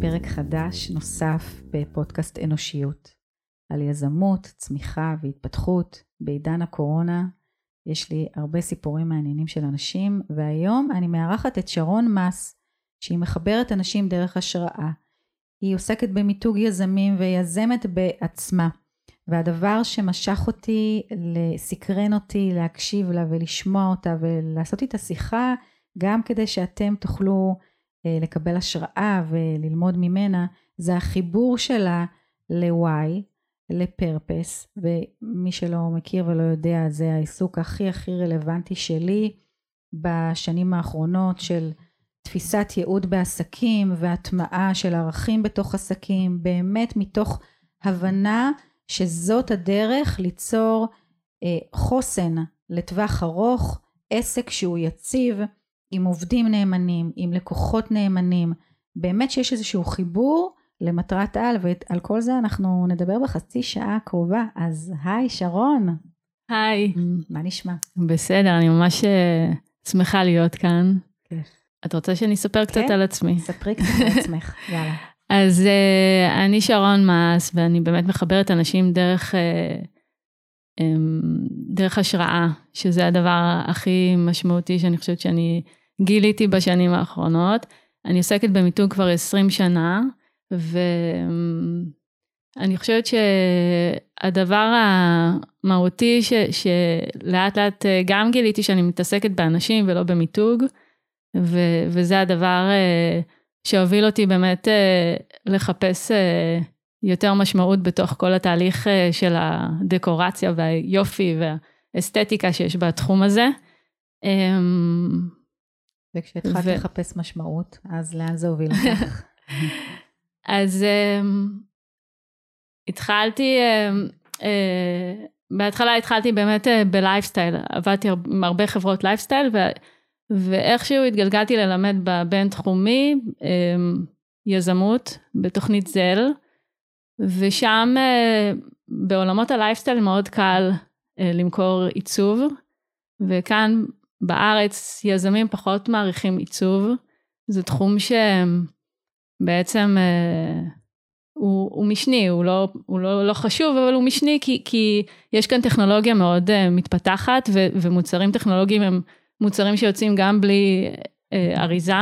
פרק חדש נוסף בפודקאסט אנושיות על יזמות, צמיחה והתפתחות בעידן הקורונה. יש לי הרבה סיפורים מעניינים של אנשים, והיום אני מארחת את שרון מס, שהיא מחברת אנשים דרך השראה. היא עוסקת במיתוג יזמים ויזמת בעצמה. והדבר שמשך אותי, סקרן אותי להקשיב לה ולשמוע אותה ולעשות איתה שיחה, גם כדי שאתם תוכלו אה, לקבל השראה וללמוד ממנה, זה החיבור שלה ל-why, לפרפס, ומי שלא מכיר ולא יודע, זה העיסוק הכי הכי רלוונטי שלי בשנים האחרונות של תפיסת ייעוד בעסקים והטמעה של ערכים בתוך עסקים, באמת מתוך הבנה שזאת הדרך ליצור אה, חוסן לטווח ארוך, עסק שהוא יציב, עם עובדים נאמנים, עם לקוחות נאמנים, באמת שיש איזשהו חיבור למטרת על, ועל כל זה אנחנו נדבר בחצי שעה הקרובה. אז היי, שרון. היי. מה נשמע? בסדר, אני ממש אה, שמחה להיות כאן. כן. את רוצה שאני אספר קצת כן? על עצמי? ספרי קצת על עצמך, יאללה. אז uh, אני שרון מס, ואני באמת מחברת אנשים דרך, uh, um, דרך השראה, שזה הדבר הכי משמעותי שאני חושבת שאני גיליתי בשנים האחרונות. אני עוסקת במיתוג כבר 20 שנה, ואני חושבת שהדבר המהותי שלאט לאט אה, גם גיליתי שאני מתעסקת באנשים ולא במיתוג, ו, וזה הדבר אה, שהוביל אותי באמת אה, לחפש יותר משמעות בתוך כל התהליך של הדקורציה והיופי והאסתטיקה שיש בתחום הזה. אמ, וכשהתחלת ו... לחפש משמעות, אז לאן זה הוביל אותך? אז אמ, התחלתי, אה, אה, בהתחלה התחלתי באמת אה, ב lifestyle, עבדתי עם הרבה חברות לייפסטייל, ו, ואיכשהו התגלגלתי ללמד בבינתחומי אמ, יזמות בתוכנית זל, ושם uh, בעולמות הלייפסטייל מאוד קל uh, למכור עיצוב, וכאן בארץ יזמים פחות מעריכים עיצוב, זה תחום שבעצם אה, הוא, הוא משני, הוא, לא, הוא לא, לא חשוב, אבל הוא משני כי, כי יש כאן טכנולוגיה מאוד אה, מתפתחת ו, ומוצרים טכנולוגיים הם מוצרים שיוצאים גם בלי אה, אריזה,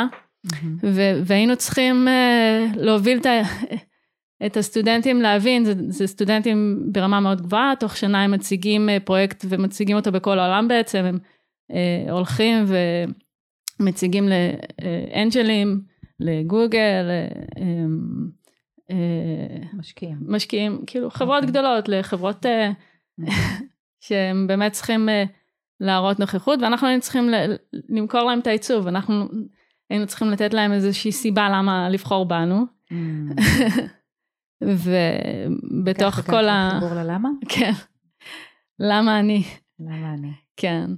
mm-hmm. והיינו צריכים אה, להוביל את, את הסטודנטים להבין, זה, זה סטודנטים ברמה מאוד גבוהה, תוך שנה הם מציגים אה, פרויקט ומציגים אותו בכל העולם בעצם, הם אה, הולכים ומציגים לאנג'לים, לגוגל, אה, אה, משקיעים. משקיעים, כאילו חברות okay. אוקיי. גדולות, לחברות אה, שהם באמת צריכים אה, להראות נוכחות, ואנחנו היינו צריכים למכור להם את העיצוב, אנחנו היינו צריכים לתת להם איזושהי סיבה למה לבחור בנו. Mm. ובתוך כל ה... ככה חיבור ללמה? כן. למה אני? למה אני? כן.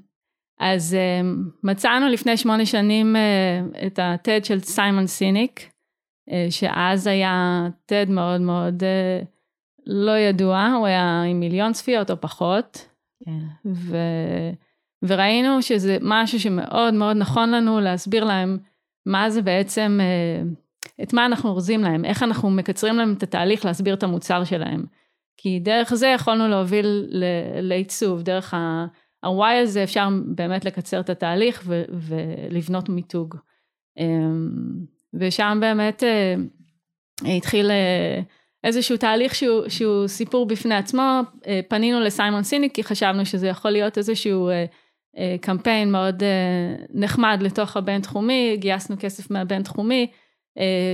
אז uh, מצאנו לפני שמונה שנים uh, את ה-TED של סיימון סיניק, uh, שאז היה TED מאוד מאוד uh, לא ידוע, הוא היה עם מיליון צפיות או פחות. כן. ו... וראינו שזה משהו שמאוד מאוד נכון לנו להסביר להם מה זה בעצם, uh, את מה אנחנו אורזים להם, איך אנחנו מקצרים להם את התהליך להסביר את המוצר שלהם. כי דרך זה יכולנו להוביל לעיצוב, דרך ה... ה-Y הזה אפשר באמת לקצר את התהליך ו- ולבנות מיתוג. אמ, ושם באמת אה, התחיל אה, איזשהו תהליך שהוא, שהוא סיפור בפני עצמו, אה, פנינו לסיימון סיניק כי חשבנו שזה יכול להיות איזשהו קמפיין מאוד נחמד לתוך הבינתחומי, גייסנו כסף מהבינתחומי,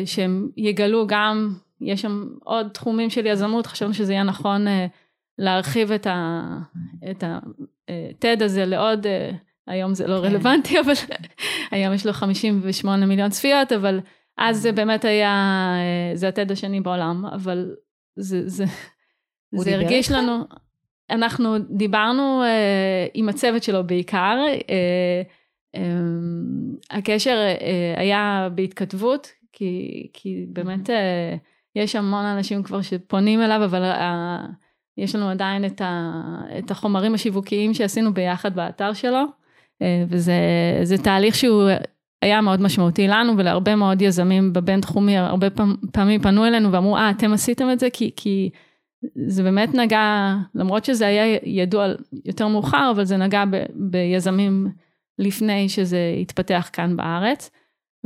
שהם יגלו גם, יש שם עוד תחומים של יזמות, חשבנו שזה יהיה נכון להרחיב את, ה, את הטד הזה לעוד, אה, היום זה לא כן. רלוונטי, אבל היום יש לו 58 מיליון צפיות, אבל אז זה באמת היה, אה, זה הטד השני בעולם, אבל זה, זה, זה הרגיש לך? לנו, אנחנו דיברנו uh, עם הצוות שלו בעיקר, uh, um, הקשר uh, היה בהתכתבות, כי, כי באמת אה, יש המון אנשים כבר שפונים אליו, אבל אה, יש לנו עדיין את, ה, את החומרים השיווקיים שעשינו ביחד באתר שלו, אה, וזה תהליך שהוא היה מאוד משמעותי לנו ולהרבה מאוד יזמים בבינתחומי, הרבה פעמים פנו אלינו ואמרו, אה, אתם עשיתם את זה? כי, כי זה באמת נגע, למרות שזה היה ידוע יותר מאוחר, אבל זה נגע ב, ביזמים לפני שזה התפתח כאן בארץ.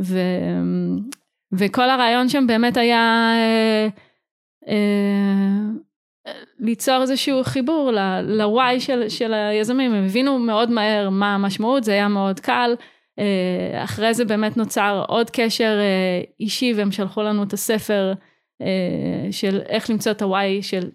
ו, וכל הרעיון שם באמת היה אה, אה, ליצור איזשהו חיבור ל-why של, של היזמים, הם הבינו מאוד מהר מה המשמעות, זה היה מאוד קל. אה, אחרי זה באמת נוצר עוד קשר אה, אישי והם שלחו לנו את הספר של איך למצוא את ה-why של,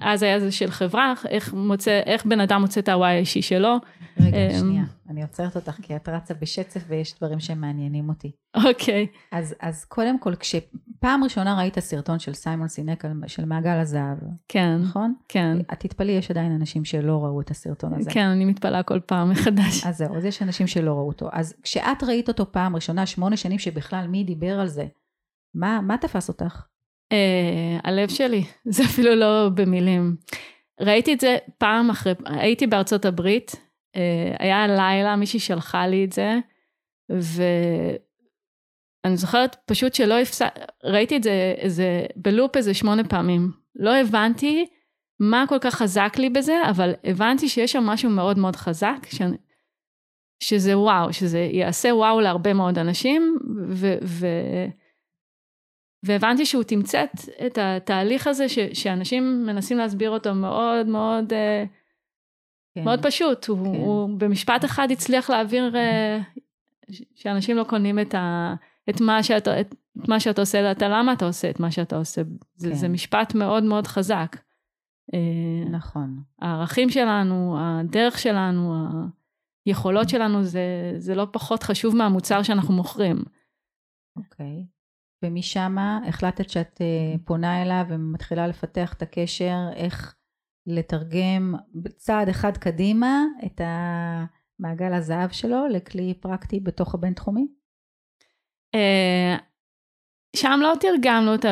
אז היה זה של חברה, איך, מוצא, איך בן אדם מוצא את ה-why האישי שלו. רגע, שנייה, אני עוצרת אותך כי את רצה בשצף ויש דברים שמעניינים אותי. אוקיי. Okay. אז, אז קודם כל, כשפעם ראשונה ראית סרטון של סיימון סינק של מעגל הזהב, כן, נכון? כן. את תתפלאי, יש עדיין אנשים שלא ראו את הסרטון הזה. כן, אני מתפלאה כל פעם מחדש. אז זהו, אז יש אנשים שלא ראו אותו. אז כשאת ראית אותו פעם ראשונה, שמונה שנים שבכלל מי דיבר על זה, מה, מה תפס אותך? Uh, הלב שלי, זה אפילו לא במילים. ראיתי את זה פעם אחרי, הייתי בארצות הברית, uh, היה לילה, מישהי שלחה לי את זה, ואני זוכרת פשוט שלא הפסק, ראיתי את זה איזה, בלופ איזה שמונה פעמים. לא הבנתי מה כל כך חזק לי בזה, אבל הבנתי שיש שם משהו מאוד מאוד חזק, ש... שזה וואו, שזה יעשה וואו להרבה מאוד אנשים, ו... ו... והבנתי שהוא תמצת את התהליך הזה ש, שאנשים מנסים להסביר אותו מאוד מאוד, אה, כן. מאוד פשוט. כן. הוא, הוא במשפט אחד הצליח להעביר אה, שאנשים לא קונים את, ה, את, מה שאתה, את, את מה שאתה עושה, אתה למה אתה עושה את מה שאתה עושה. זה, כן. זה משפט מאוד מאוד חזק. אה, נכון. הערכים שלנו, הדרך שלנו, היכולות שלנו, זה, זה לא פחות חשוב מהמוצר שאנחנו מוכרים. אוקיי. Okay. ומשם החלטת שאת אה, פונה אליו ומתחילה לפתח את הקשר, איך לתרגם צעד אחד קדימה את המעגל הזהב שלו לכלי פרקטי בתוך הבינתחומי? אה, שם לא תרגמנו את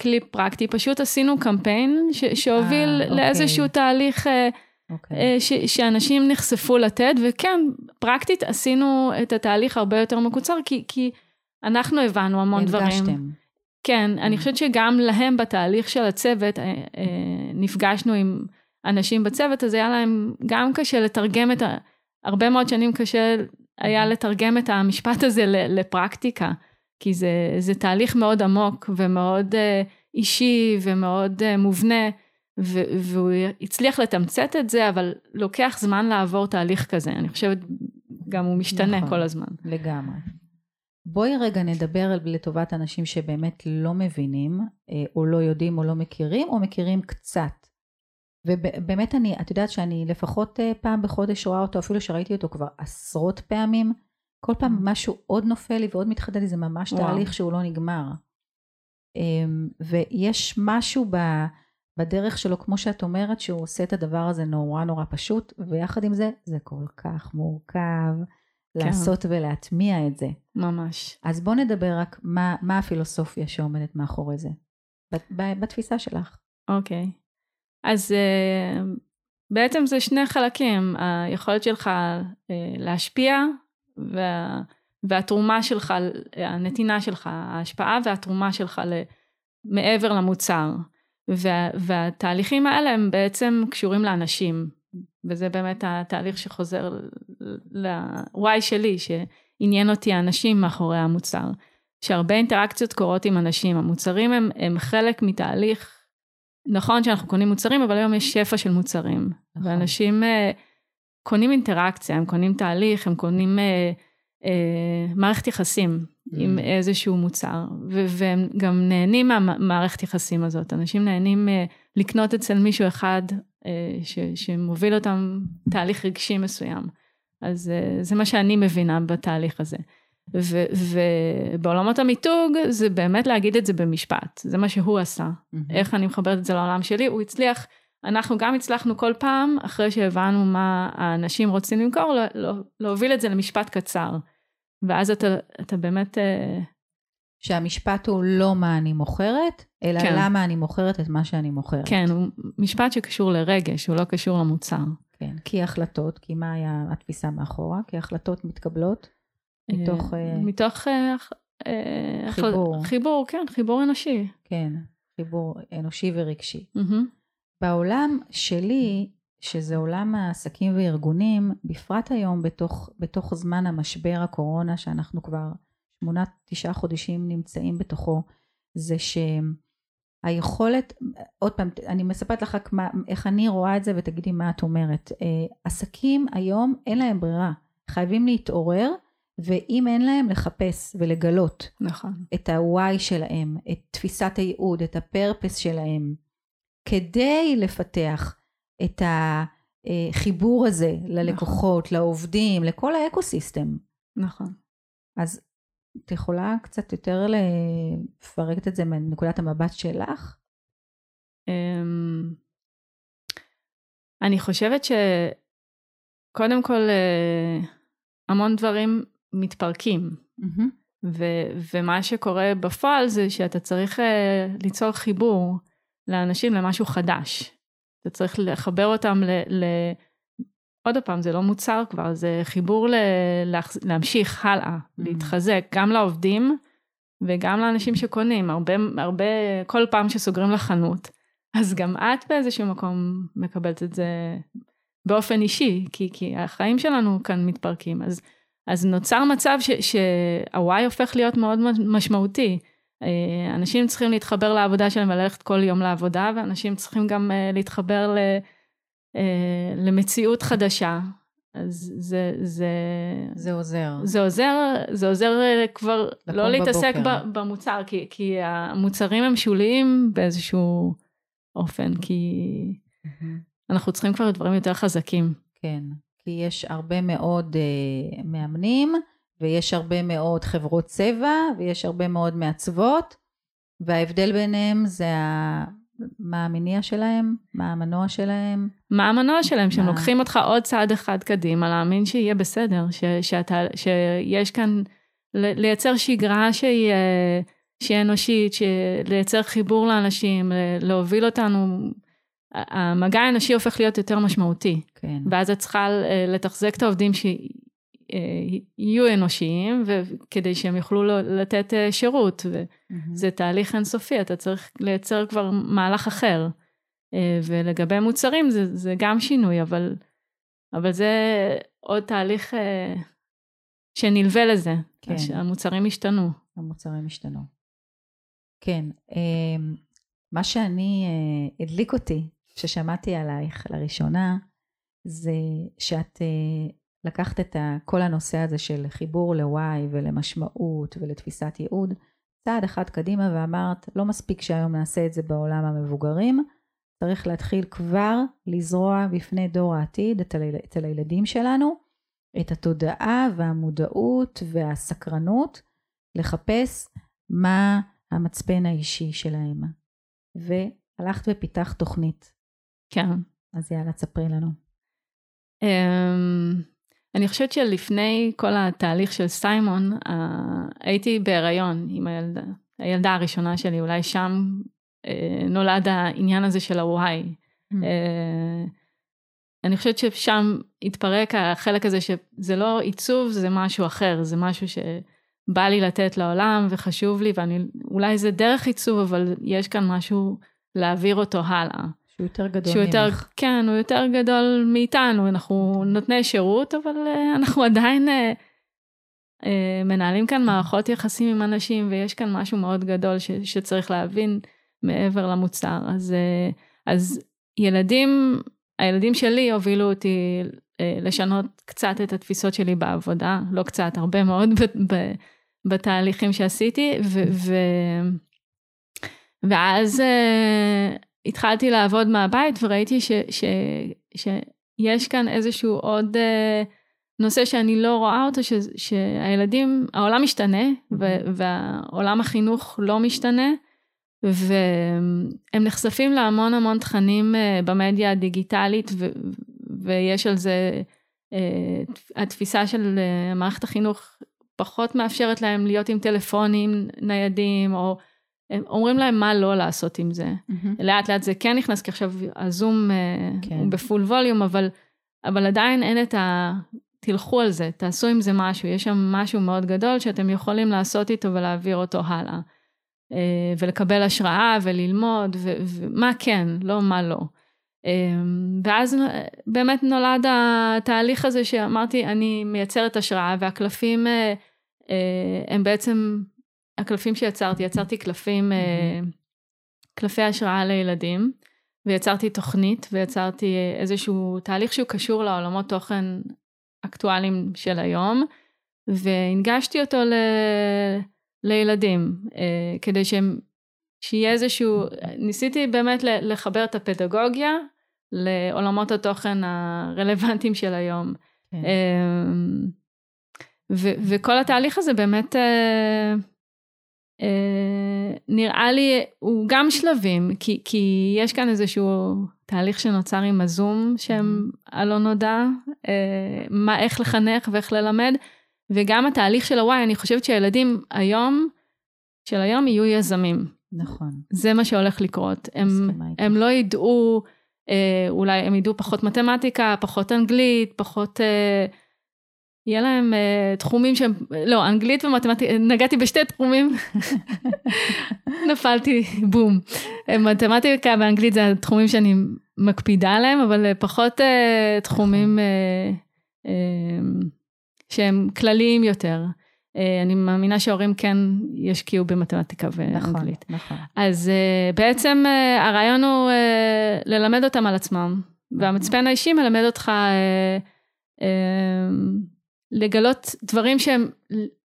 כלי פרקטי, פשוט עשינו קמפיין שהוביל 아, אה, אוקיי. לאיזשהו תהליך אוקיי. ש, שאנשים נחשפו לתת, וכן, פרקטית עשינו את התהליך הרבה יותר מקוצר, כי, כי אנחנו הבנו המון דברים. הרגשתם. כן, אני mm. חושבת שגם להם בתהליך של הצוות, אה, אה, נפגשנו עם אנשים בצוות, אז היה להם גם קשה לתרגם את ה... הרבה מאוד שנים קשה היה mm-hmm. לתרגם את המשפט הזה לפרקטיקה, כי זה, זה תהליך מאוד עמוק ומאוד אה, אישי ומאוד מובנה, והוא הצליח לתמצת את זה, אבל לוקח זמן לעבור תהליך כזה, אני חושבת גם הוא משתנה נכון, כל הזמן. לגמרי. בואי רגע נדבר לטובת אנשים שבאמת לא מבינים, אה, או לא יודעים או לא מכירים, או מכירים קצת. ובאמת אני, את יודעת שאני לפחות אה, פעם בחודש רואה אותו, אפילו שראיתי אותו כבר עשרות פעמים, כל פעם mm. משהו עוד נופל לי ועוד מתחדד לי, זה ממש וואו. תהליך שהוא לא נגמר. אמ, ויש משהו בדרך שלו, כמו שאת אומרת, שהוא עושה את הדבר הזה נורא נורא פשוט, ויחד עם זה, זה כל כך מורכב. כן. לעשות ולהטמיע את זה. ממש. אז בוא נדבר רק מה, מה הפילוסופיה שעומדת מאחורי זה, בתפיסה שלך. אוקיי. אז uh, בעצם זה שני חלקים, היכולת שלך uh, להשפיע וה, והתרומה שלך, הנתינה שלך, ההשפעה והתרומה שלך מעבר למוצר. וה, והתהליכים האלה הם בעצם קשורים לאנשים, וזה באמת התהליך שחוזר ל-why שלי, שעניין אותי האנשים מאחורי המוצר. שהרבה אינטראקציות קורות עם אנשים, המוצרים הם, הם חלק מתהליך, נכון שאנחנו קונים מוצרים, אבל היום יש שפע של מוצרים. נכון. ואנשים uh, קונים אינטראקציה, הם קונים תהליך, הם קונים uh, uh, מערכת יחסים mm. עם איזשהו מוצר, ו- והם גם נהנים מהמערכת יחסים הזאת. אנשים נהנים uh, לקנות אצל מישהו אחד ש, שמוביל אותם תהליך רגשי מסוים. אז אה, זה מה שאני מבינה בתהליך הזה. ו, ובעולמות המיתוג זה באמת להגיד את זה במשפט, זה מה שהוא עשה. Mm-hmm. איך אני מחברת את זה לעולם שלי, הוא הצליח, אנחנו גם הצלחנו כל פעם, אחרי שהבנו מה האנשים רוצים למכור, לה, להוביל את זה למשפט קצר. ואז אתה, אתה באמת אה, שהמשפט הוא לא מה אני מוכרת, אלא כן. למה אני מוכרת את מה שאני מוכרת. כן, הוא משפט שקשור לרגש, הוא לא קשור למוצר. כן, כי החלטות, כי מה היה התפיסה מאחורה? כי החלטות מתקבלות מתוך... אה, אה, מתוך אה, אה, חיבור. חיבור, כן, חיבור אנושי. כן, חיבור אנושי ורגשי. בעולם שלי, שזה עולם העסקים וארגונים, בפרט היום בתוך, בתוך זמן המשבר הקורונה, שאנחנו כבר שמונה, תשעה חודשים נמצאים בתוכו, זה שהיכולת, עוד פעם, אני מספרת לך רק מה, איך אני רואה את זה ותגידי מה את אומרת. אה, עסקים היום אין להם ברירה, חייבים להתעורר, ואם אין להם, לחפש ולגלות. נכון. את ה-why שלהם, את תפיסת הייעוד, את הפרפס שלהם, כדי לפתח את החיבור הזה ללקוחות, לעובדים, לכל האקוסיסטם. נכון. אז את יכולה קצת יותר לפרק את זה מנקודת המבט שלך? אמ, אני חושבת שקודם כל אה, המון דברים מתפרקים. ו- ומה שקורה בפועל זה שאתה צריך uh, ליצור חיבור לאנשים למשהו חדש. אתה צריך לחבר אותם ל... ל- עוד פעם, זה לא מוצר כבר, זה חיבור ל- להמשיך הלאה, Mm. להתחזק, גם לעובדים וגם לאנשים שקונים. הרבה, הרבה, כל פעם שסוגרים לחנות, אז גם את באיזשהו מקום מקבלת את זה באופן אישי, כי, כי החיים שלנו כאן מתפרקים. אז אז נוצר מצב שה-Y הופך להיות מאוד משמעותי. אה, אנשים צריכים להתחבר לעבודה שלהם וללכת כל יום לעבודה, ואנשים צריכים גם אה, להתחבר ל, אה, למציאות חדשה. אז זה, זה, זה עוזר. זה עוזר, זה עוזר כבר לקום לא להתעסק בבוקר. ב- במוצר, כי, כי המוצרים הם שוליים באיזשהו אופן, כי מהמם. אנחנו צריכים כבר דברים יותר חזקים. כן, כי יש הרבה מאוד uh, מאמנים, ויש הרבה מאוד חברות צבע, ויש הרבה מאוד מעצבות, וההבדל ביניהם זה. מה המניע שלהם, מה המנוע שלהם. מה המנוע שלהם, שהם מה? לוקחים אותך עוד צעד אחד קדימה, להאמין שיהיה בסדר, ש, שאתה, שיש כאן, לייצר שגרה שהיא, אה, שהיא אנושית, לייצר חיבור לאנשים, להוביל אותנו, המגע האנושי הופך להיות יותר משמעותי, כן, ואז את צריכה אה, לתחזק את העובדים שיהיו אנושיים, וכדי שהם יוכלו לתת אה, שירות, ו... מהמם. זה תהליך אינסופי, אתה צריך לייצר כבר מהלך אחר. אה, ולגבי מוצרים זה, זה גם שינוי, אבל, אבל זה עוד תהליך אה, שנלווה לזה. כן. המוצרים השתנו. המוצרים השתנו. כן, אמ, מה שאני, אה, הדליק אותי כששמעתי עלייך לראשונה, זה שאת אה, לקחת את כל הנושא הזה של חיבור ל-Y ולמשמעות ולתפיסת ייעוד, צעד אחד קדימה ואמרת, לא מספיק שהיום נעשה את זה בעולם המבוגרים, צריך להתחיל כבר לזרוע בפני דור העתיד, אצל הילדים שלנו, את התודעה והמודעות והסקרנות לחפש מה המצפן האישי שלהם. והלכת ופיתחת תוכנית. כן. אז יאללה, תספרי לנו. אמ, אני חושבת שלפני כל התהליך של סיימון, הייתי בהיריון עם הילדה, הילדה הראשונה שלי, אולי שם אה, נולד העניין הזה של ה-Y. אה, אני חושבת ששם התפרק החלק הזה שזה לא עיצוב, זה משהו אחר, זה משהו שבא לי לתת לעולם וחשוב לי, ואולי זה דרך עיצוב, אבל יש כאן משהו להעביר אותו הלאה. שהוא יותר גדול שהוא יותר, ממך. כן, הוא יותר גדול מאיתנו, אנחנו נותני שירות, אבל uh, אנחנו עדיין uh, uh, מנהלים כאן מערכות יחסים עם אנשים, ויש כאן משהו מאוד גדול ש, שצריך להבין מעבר למוצר. אז, uh, אז ילדים, הילדים שלי הובילו אותי uh, לשנות קצת את התפיסות שלי בעבודה, לא קצת, הרבה מאוד ב, ב, בתהליכים שעשיתי, ו, ו, ואז uh, התחלתי לעבוד מהבית וראיתי ש, ש, שיש כאן איזשהו עוד uh, נושא שאני לא רואה אותו, ש, שהילדים, העולם משתנה ו, והעולם החינוך לא משתנה, והם נחשפים להמון המון תכנים uh, במדיה הדיגיטלית ו, ויש על זה, uh, התפיסה של מערכת החינוך פחות מאפשרת להם להיות עם טלפונים ניידים, או הם אומרים להם מה לא לעשות עם זה. Mm-hmm. לאט לאט זה כן נכנס, כי עכשיו הזום אה, כן. הוא בפול ווליום, אבל, אבל עדיין אין את ה... תלכו על זה, תעשו עם זה משהו, יש שם משהו מאוד גדול שאתם יכולים לעשות איתו ולהעביר אותו הלאה. אה, ולקבל השראה וללמוד, ומה כן, לא מה לא. אה, ואז באמת נולד התהליך הזה שאמרתי, אני מייצרת השראה, והקלפים הם בעצם הקלפים שיצרתי, יצרתי קלפים, mm-hmm. קלפי השראה לילדים, ויצרתי תוכנית, ויצרתי איזשהו תהליך שהוא קשור לעולמות תוכן אקטואליים של היום, והנגשתי אותו ל... לילדים, אה, כדי שהם, שיהיה איזשהו, ניסיתי באמת לחבר את הפדגוגיה לעולמות התוכן הרלוונטיים של היום. כן. ו- וכל התהליך הזה באמת אה, נראה לי, הוא גם שלבים, כי, כי יש כאן איזשהו תהליך שנוצר עם הזום שהם mm-hmm. הלא נודע, אה, מה, איך לחנך ואיך ללמד, וגם התהליך של הוואי, אני חושבת שהילדים היום, של היום יהיו יזמים. נכון. זה מה שהולך לקרות. הם, הם לא ידעו, אה, אולי הם ידעו פחות מתמטיקה, פחות אנגלית, פחות... אה, יהיה להם uh, תחומים שהם, לא, אנגלית ומתמטיקה, נגעתי בשתי תחומים, נפלתי, בום. מתמטיקה ואנגלית זה התחומים שאני מקפידה עליהם, אבל uh, פחות uh, תחומים uh, uh, שהם כלליים יותר. Uh, אני מאמינה שההורים כן ישקיעו במתמטיקה ואנגלית. נכון, נכון. אז uh, בעצם uh, הרעיון הוא uh, ללמד אותם על עצמם, והמצפן האישי מלמד אותך... Uh, uh, לגלות דברים שהם,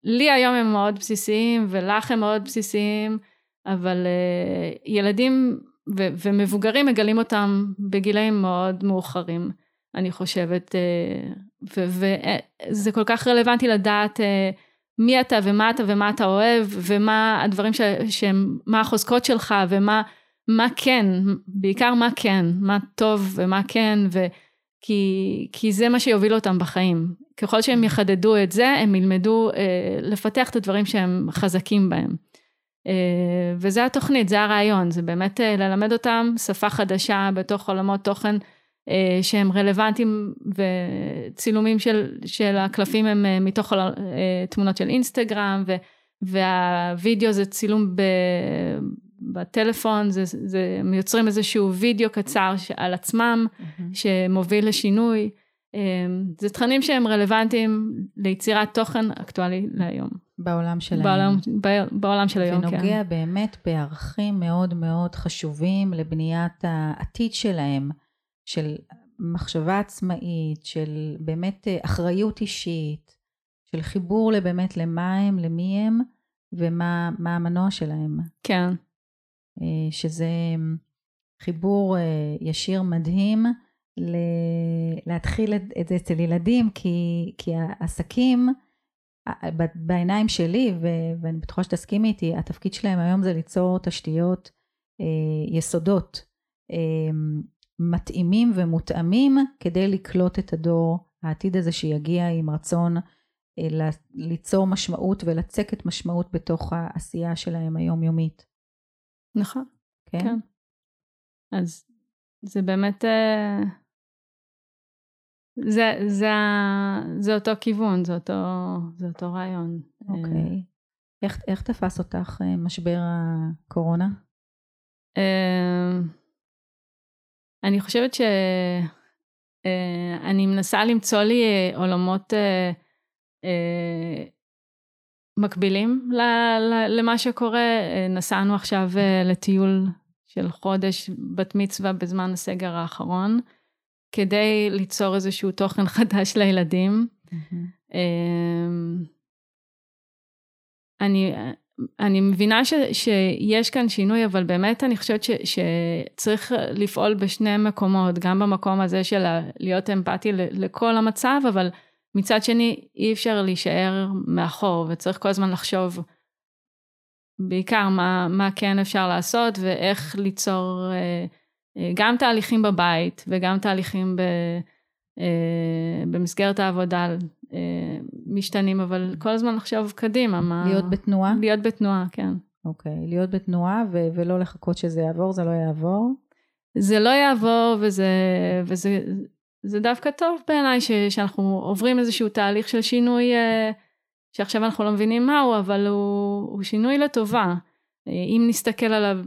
לי היום הם מאוד בסיסיים ולך הם מאוד בסיסיים, אבל uh, ילדים ו- ומבוגרים מגלים אותם בגילאים מאוד מאוחרים, אני חושבת, וזה כל כך רלוונטי לדעת מי אתה ומה אתה ומה אתה אוהב ומה הדברים ש- שהם, מה החוזקות שלך ומה מה כן, בעיקר מה כן, מה טוב ומה כן, ו- כי, כי זה מה שיוביל אותם בחיים. ככל שהם יחדדו את זה, הם ילמדו אה, לפתח את הדברים שהם חזקים בהם. אה, וזה התוכנית, זה הרעיון, זה באמת אה, ללמד אותם שפה חדשה בתוך עולמות תוכן אה, שהם רלוונטיים וצילומים של, של הקלפים הם אה, מתוך אה, תמונות של אינסטגרם ו, והווידאו זה צילום ב, בטלפון, זה, זה, הם יוצרים איזשהו וידאו קצר על עצמם mm-hmm. שמוביל לשינוי. אמ, זה תכנים שהם רלוונטיים ליצירת תוכן אקטואלי להיום. בעולם של בעולם, היום. בעולם של היום, כן. ונוגע באמת בערכים מאוד מאוד חשובים לבניית העתיד שלהם, של מחשבה עצמאית, של באמת אה, אחריות אישית, של חיבור לבאמת למה הם, למי הם, ומה המנוע שלהם. כן. אה, שזה חיבור אה, ישיר מדהים. להתחיל את זה אצל ילדים, כי, כי העסקים, בעיניים שלי, ואני בטוחה שתסכימי איתי, התפקיד שלהם היום זה ליצור תשתיות אה, יסודות אה, מתאימים ומותאמים כדי לקלוט את הדור העתיד הזה שיגיע עם רצון אה, ליצור משמעות ולצקת משמעות בתוך העשייה שלהם היומיומית. נכון. כן? כן. אז זה באמת זה, זה, זה אותו כיוון, זה אותו, זה אותו רעיון. אוקיי. Okay. איך, איך תפס אותך אה, משבר הקורונה? אמ, אני חושבת שאני אה, מנסה למצוא לי אה, עולמות מקבילים למה שקורה. נסענו עכשיו לטיול של חודש בת מצווה בזמן הסגר האחרון. כדי ליצור איזשהו תוכן חדש לילדים. Mm-hmm. אני, אני מבינה ש, שיש כאן שינוי, אבל באמת אני חושבת ש, שצריך לפעול בשני מקומות, גם במקום הזה של להיות אמפתי לכל המצב, אבל מצד שני אי אפשר להישאר מאחור, וצריך כל הזמן לחשוב בעיקר מה, מה כן אפשר לעשות ואיך ליצור... אה, גם תהליכים בבית וגם תהליכים ב, במסגרת העבודה משתנים, אבל כל הזמן לחשוב קדימה. מה... להיות בתנועה? להיות בתנועה, כן. אוקיי, להיות בתנועה ו- ולא לחכות שזה יעבור, זה לא יעבור. זה לא יעבור וזה, וזה זה דווקא טוב בעיניי ש- שאנחנו עוברים איזשהו תהליך של שינוי אה, שעכשיו אנחנו לא מבינים מהו, אבל הוא, הוא שינוי לטובה. אה, אם נסתכל עליו אה,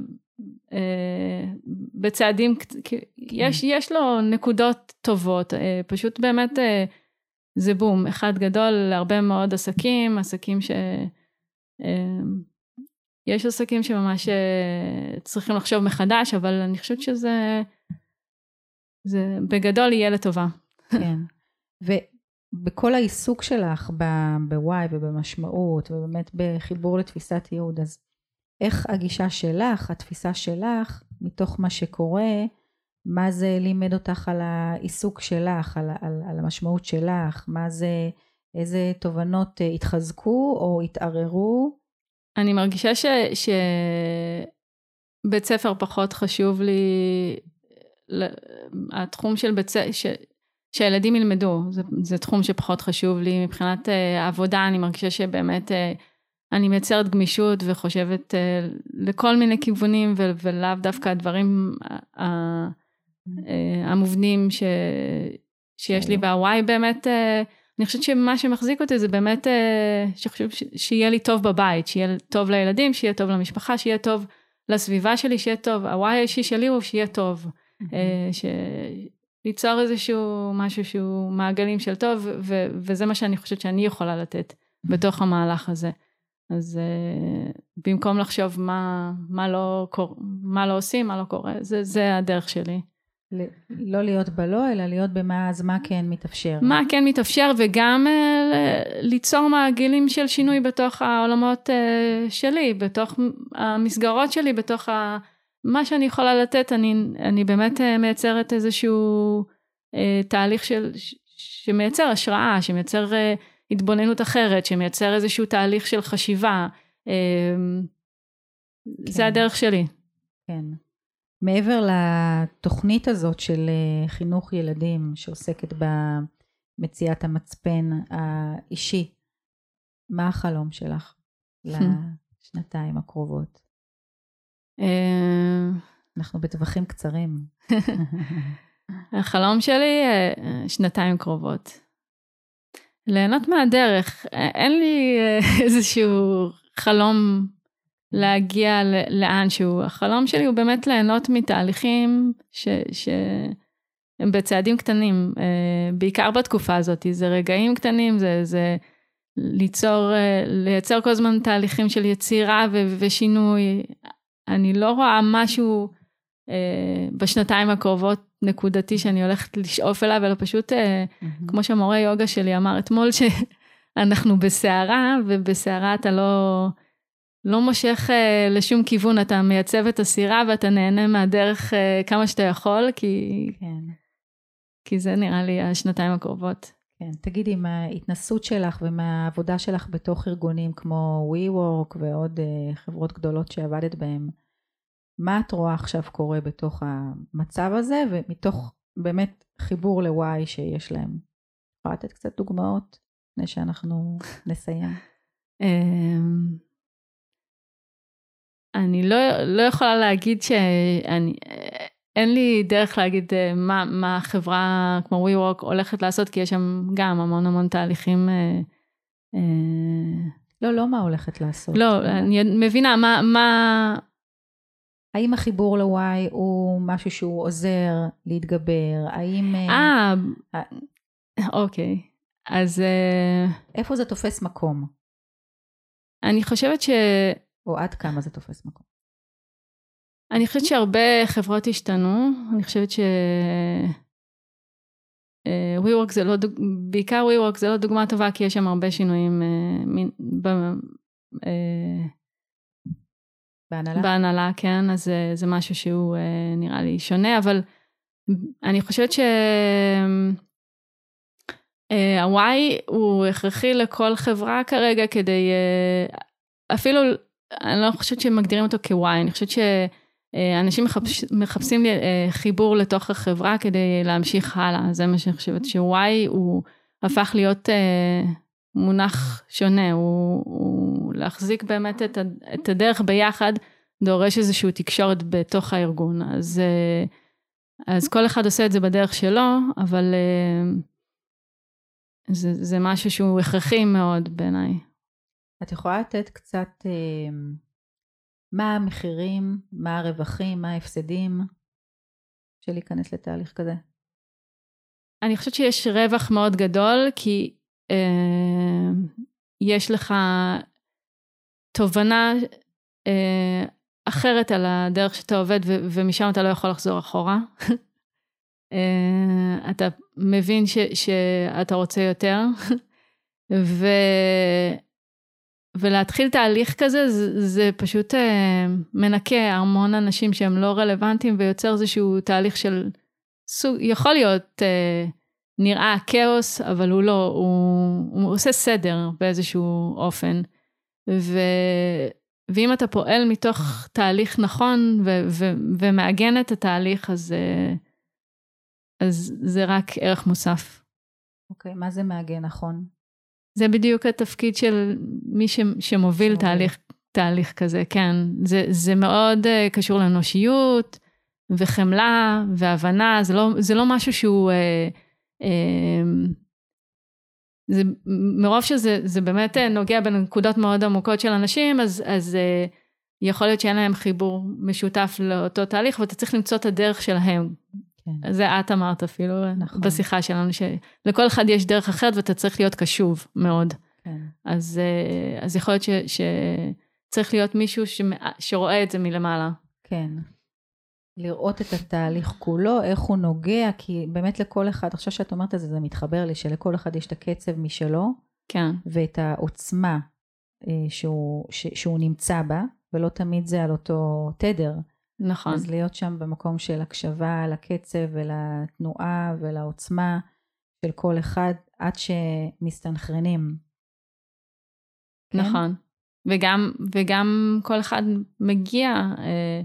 בצעדים, כן. יש, יש לו נקודות טובות, פשוט באמת זה בום, אחד גדול להרבה מאוד עסקים, עסקים ש... יש עסקים שממש צריכים לחשוב מחדש, אבל אני חושבת שזה זה בגדול יהיה לטובה. כן. ובכל העיסוק שלך ב-why ובמשמעות, ובאמת בחיבור לתפיסת ייעוד, אז איך הגישה שלך, התפיסה שלך, מתוך מה שקורה, מה זה לימד אותך על העיסוק שלך, על, על, על המשמעות שלך, מה זה, איזה תובנות התחזקו או התערערו? אני מרגישה ש... שבית ספר פחות חשוב לי התחום של בית ספר, ש... שהילדים ילמדו, זה, זה תחום שפחות חשוב לי. מבחינת uh, עבודה, אני מרגישה שבאמת uh, אני מייצרת גמישות וחושבת uh, לכל מיני כיוונים, ולאו דווקא הדברים uh, uh, המובנים ש... שיש לי, והוואי באמת, uh, אני חושבת שמה שמחזיק אותי זה באמת, uh, שחשוב. שיהיה לי טוב בבית, שיהיה טוב לילדים, שיהיה טוב למשפחה, שיהיה טוב לסביבה שלי, שיהיה טוב, הוואי האישי שלי הוא שיהיה טוב. ש... ליצור איזשהו משהו שהוא מעגלים של טוב, ו- וזה מה שאני חושבת שאני יכולה לתת בתוך המהלך הזה. אז uh, במקום לחשוב מה, מה, לא קור... מה לא עושים, מה לא קורה, זה, זה הדרך שלי. לא להיות בלא, אלא להיות במה, אז מה כן מתאפשר. מה כן מתאפשר, וגם uh, ליצור מעגלים של שינוי בתוך העולמות uh, שלי, בתוך המסגרות שלי, בתוך ה... מה שאני יכולה לתת, אני, אני באמת אה, מייצרת איזשהו אה, תהליך של, שמייצר השראה, שמייצר אה, התבוננות אחרת, שמייצר איזשהו תהליך של חשיבה. אה, כן. זה הדרך שלי. כן. מעבר לתוכנית הזאת של אה, חינוך ילדים, שעוסקת במציאת המצפן האישי, מה החלום שלך לשנתיים הקרובות? אה, אנחנו בטווחים קצרים. החלום שלי, שנתיים קרובות. ליהנות מהדרך. אין לי אה, איזשהו חלום להגיע לאנשהו. החלום שלי הוא באמת ליהנות מתהליכים ש... ש... הם בצעדים קטנים, בעיקר בתקופה הזאת, זה רגעים קטנים, זה, זה ליצור, לייצר כל הזמן תהליכים של יצירה ו, ושינוי. אני לא רואה משהו אה, בשנתיים הקרובות נקודתי שאני הולכת לשאוף אליו, אלא פשוט, אה, mm-hmm. כמו שהמורה יוגה שלי אמר אתמול, שאנחנו בסערה, ובסערה אתה לא, לא מושך אה, לשום כיוון, אתה מייצב את הסירה ואתה נהנה מהדרך אה, כמה שאתה יכול, כי, כן. כי זה נראה לי השנתיים הקרובות. כן, תגידי, מההתנסות שלך ומהעבודה שלך בתוך ארגונים כמו WeWork ועוד חברות גדולות שעבדת בהן, מה את רואה עכשיו קורה בתוך המצב הזה ומתוך באמת חיבור ל-Y שיש להם? יכולה לתת קצת דוגמאות לפני שאנחנו נסיים? אמ, אני לא, לא יכולה להגיד שאני, אין לי דרך להגיד אה, מה, מה החברה כמו WeWork הולכת לעשות, כי יש שם גם המון המון תהליכים. אה, אה, לא, לא מה הולכת לעשות. לא, אני מבינה מה... מה... האם החיבור ל-Y הוא משהו שהוא עוזר להתגבר? האם... אה, אוקיי. אז... איפה זה תופס מקום? אני חושבת ש... או עד כמה זה תופס מקום? אני חושבת שהרבה חברות השתנו, אני חושבת ש... אה, WeWork זה לא, דוג... בעיקר WeWork זה לא דוגמה טובה כי יש שם הרבה שינויים uh, ב... uh, בהנהלה? בהנהלה, כן, אז uh, זה משהו שהוא uh, נראה לי שונה, אבל אני חושבת שהוואי uh, הוא הכרחי לכל חברה כרגע כדי, אפילו, אני לא חושבת שמגדירים אותו כוואי, אני חושבת ש... אה, אנשים מחפש, מחפשים אה, חיבור לתוך החברה כדי להמשיך הלאה, זה מה שאני חושבת, שוואי הוא הפך להיות אה, מונח שונה, הוא, הוא להחזיק באמת את, את הדרך ביחד, דורש איזושהי תקשורת בתוך הארגון, אז, אז כל אחד עושה את זה בדרך שלו, אבל זה, זה משהו שהוא הכרחי מאוד בעיניי. את יכולה לתת קצת... מה המחירים, מה הרווחים, מה ההפסדים של להיכנס לתהליך כזה? אני חושבת שיש רווח מאוד גדול, כי אה, יש לך תובנה אה, אחרת על הדרך שאתה עובד, ו- ומשם אתה לא יכול לחזור אחורה. אה, אתה מבין ש- שאתה רוצה יותר, ו... ולהתחיל תהליך כזה, זה, זה פשוט אה, מנקה המון אנשים שהם לא רלוונטיים ויוצר איזשהו תהליך של סוג, יכול להיות אה, נראה כאוס, אבל הוא לא, הוא, הוא עושה סדר באיזשהו אופן. ו, ואם אתה פועל מתוך תהליך נכון ו, ו, ומעגן את התהליך, אז, אה, אז זה רק ערך מוסף. אוקיי, okay, מה זה מעגן נכון? זה בדיוק התפקיד של מי ש, שמוביל תהליך, תהליך כזה, כן. זה, זה מאוד uh, קשור לאנושיות וחמלה והבנה, זה לא, זה לא משהו שהוא... Uh, זה, מרוב שזה באמת נוגע בנקודות מאוד עמוקות של אנשים, אז, אז uh, יכול להיות שאין להם חיבור משותף לאותו תהליך, ואתה צריך למצוא את הדרך שלהם. כן. זה את אמרת אפילו נכון. בשיחה שלנו, שלכל אחד יש דרך אחרת ואתה צריך להיות קשוב מאוד. כן. אז, אה, אז יכול להיות ש, שצריך להיות מישהו שרואה את זה מלמעלה. כן. לראות את התהליך כולו, איך הוא נוגע, כי באמת לכל אחד, עכשיו שאת אומרת את זה, זה מתחבר לי, שלכל אחד יש את הקצב משלו, כן. ואת העוצמה אה, שהוא, ש, שהוא נמצא בה, ולא תמיד זה על אותו תדר. נכון. אז להיות שם במקום של הקשבה לקצב ולתנועה ולעוצמה של כל אחד עד שמסתנכרנים. כן? נכון. וגם, וגם כל אחד מגיע, אה,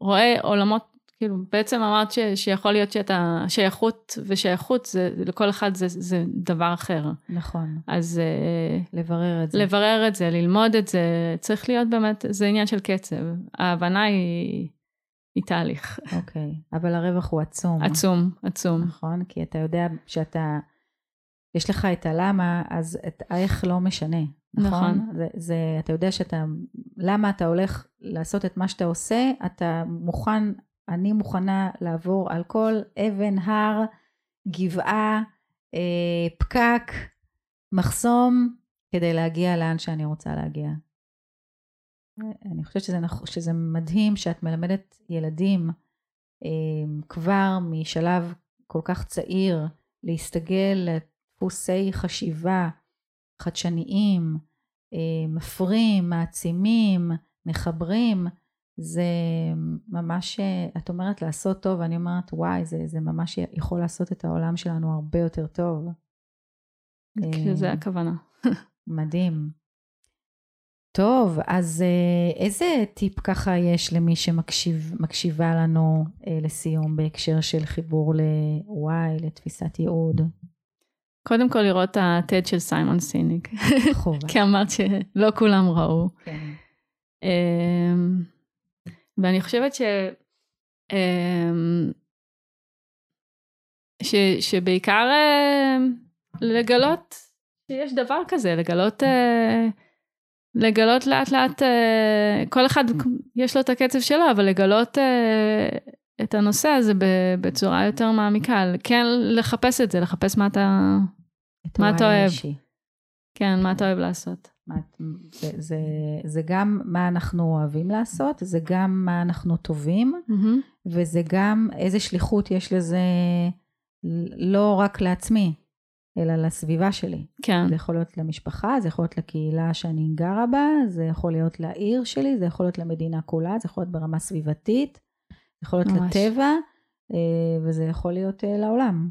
רואה עולמות כאילו, בעצם אמרת ש, שיכול להיות שאתה, שייכות ושייכות, זה, לכל אחד זה, זה דבר אחר. נכון. אז... אה, לברר את זה. לברר את זה, ללמוד את זה, צריך להיות באמת, זה עניין של קצב. ההבנה היא, היא תהליך. אוקיי, אבל הרווח הוא עצום. עצום, עצום. נכון, כי אתה יודע שאתה, יש לך את הלמה, אז את האיך לא משנה. נכון? נכון. זה, זה, אתה יודע שאתה, למה אתה הולך לעשות את מה שאתה עושה, אתה מוכן אני מוכנה לעבור על כל אבן, הר, גבעה, אה, פקק, מחסום, כדי להגיע לאן שאני רוצה להגיע. אני חושבת שזה, שזה מדהים שאת מלמדת ילדים אה, כבר משלב כל כך צעיר להסתגל לדפוסי חשיבה חדשניים, אה, מפרים, מעצימים, מחברים, זה ממש, את אומרת לעשות טוב, ואני אומרת, וואי, זה, זה ממש יכול לעשות את העולם שלנו הרבה יותר טוב. זה אה, הכוונה. מדהים. טוב, אז אה, איזה טיפ ככה יש למי שמקשיבה לנו אה, לסיום בהקשר של חיבור ל-Y, לתפיסת ייעוד? קודם כל לראות את ה-TED של סיימון סיניק. חובה. כי אמרת שלא כולם ראו. כן. אמ, ואני חושבת ש... אמ, ש, שבעיקר אמ, לגלות שיש דבר כזה, לגלות, אה, לגלות לאט לאט, אה, כל אחד יש לו את הקצב שלו, אבל לגלות אה, את הנושא הזה בצורה יותר מעמיקה, כן לחפש את זה, לחפש מה אתה, מה אתה אוהב. כן, מה אתה אוהב לעשות. זה, זה, זה גם מה אנחנו אוהבים לעשות, זה גם מה אנחנו טובים, mm-hmm. וזה גם איזה שליחות יש לזה לא רק לעצמי, אלא לסביבה שלי. כן. זה יכול להיות למשפחה, זה יכול להיות לקהילה שאני גרה בה, זה יכול להיות לעיר שלי, זה יכול להיות למדינה כולה, זה יכול להיות ברמה סביבתית, יכול להיות ממש. לטבע, אה, וזה יכול להיות אה, לעולם.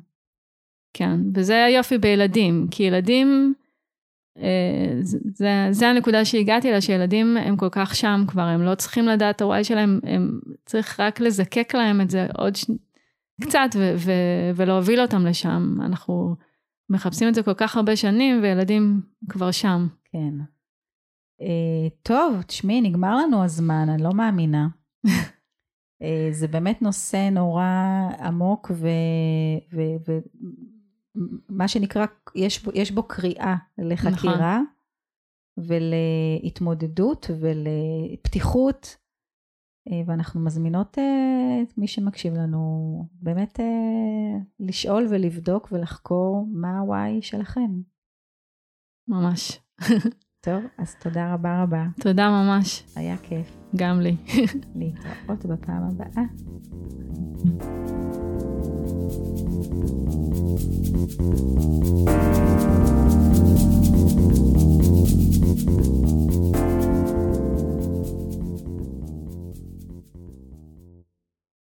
כן, וזה היופי בילדים, כי ילדים... זה, זה, זה הנקודה שהגעתי לה, שילדים הם כל כך שם כבר, הם לא צריכים לדעת את הוואי שלהם, הם צריך רק לזקק להם את זה עוד ש... קצת ו- ו- ולהוביל אותם לשם. אנחנו מחפשים את זה כל כך הרבה שנים, וילדים כבר שם. כן. Uh, טוב, תשמעי, נגמר לנו הזמן, אני לא מאמינה. uh, זה באמת נושא נורא עמוק, ומה ו- שנקרא, יש בו, יש בו קריאה לחקירה, נכון. ולהתמודדות ולפתיחות. אה, ואנחנו מזמינות את מי שמקשיב לנו באמת לשאול ולבדוק ולחקור מה ה-why שלכם. ממש. טוב, אז תודה רבה רבה. תודה ממש. היה כיף. גם לי. להתראות בפעם הבאה.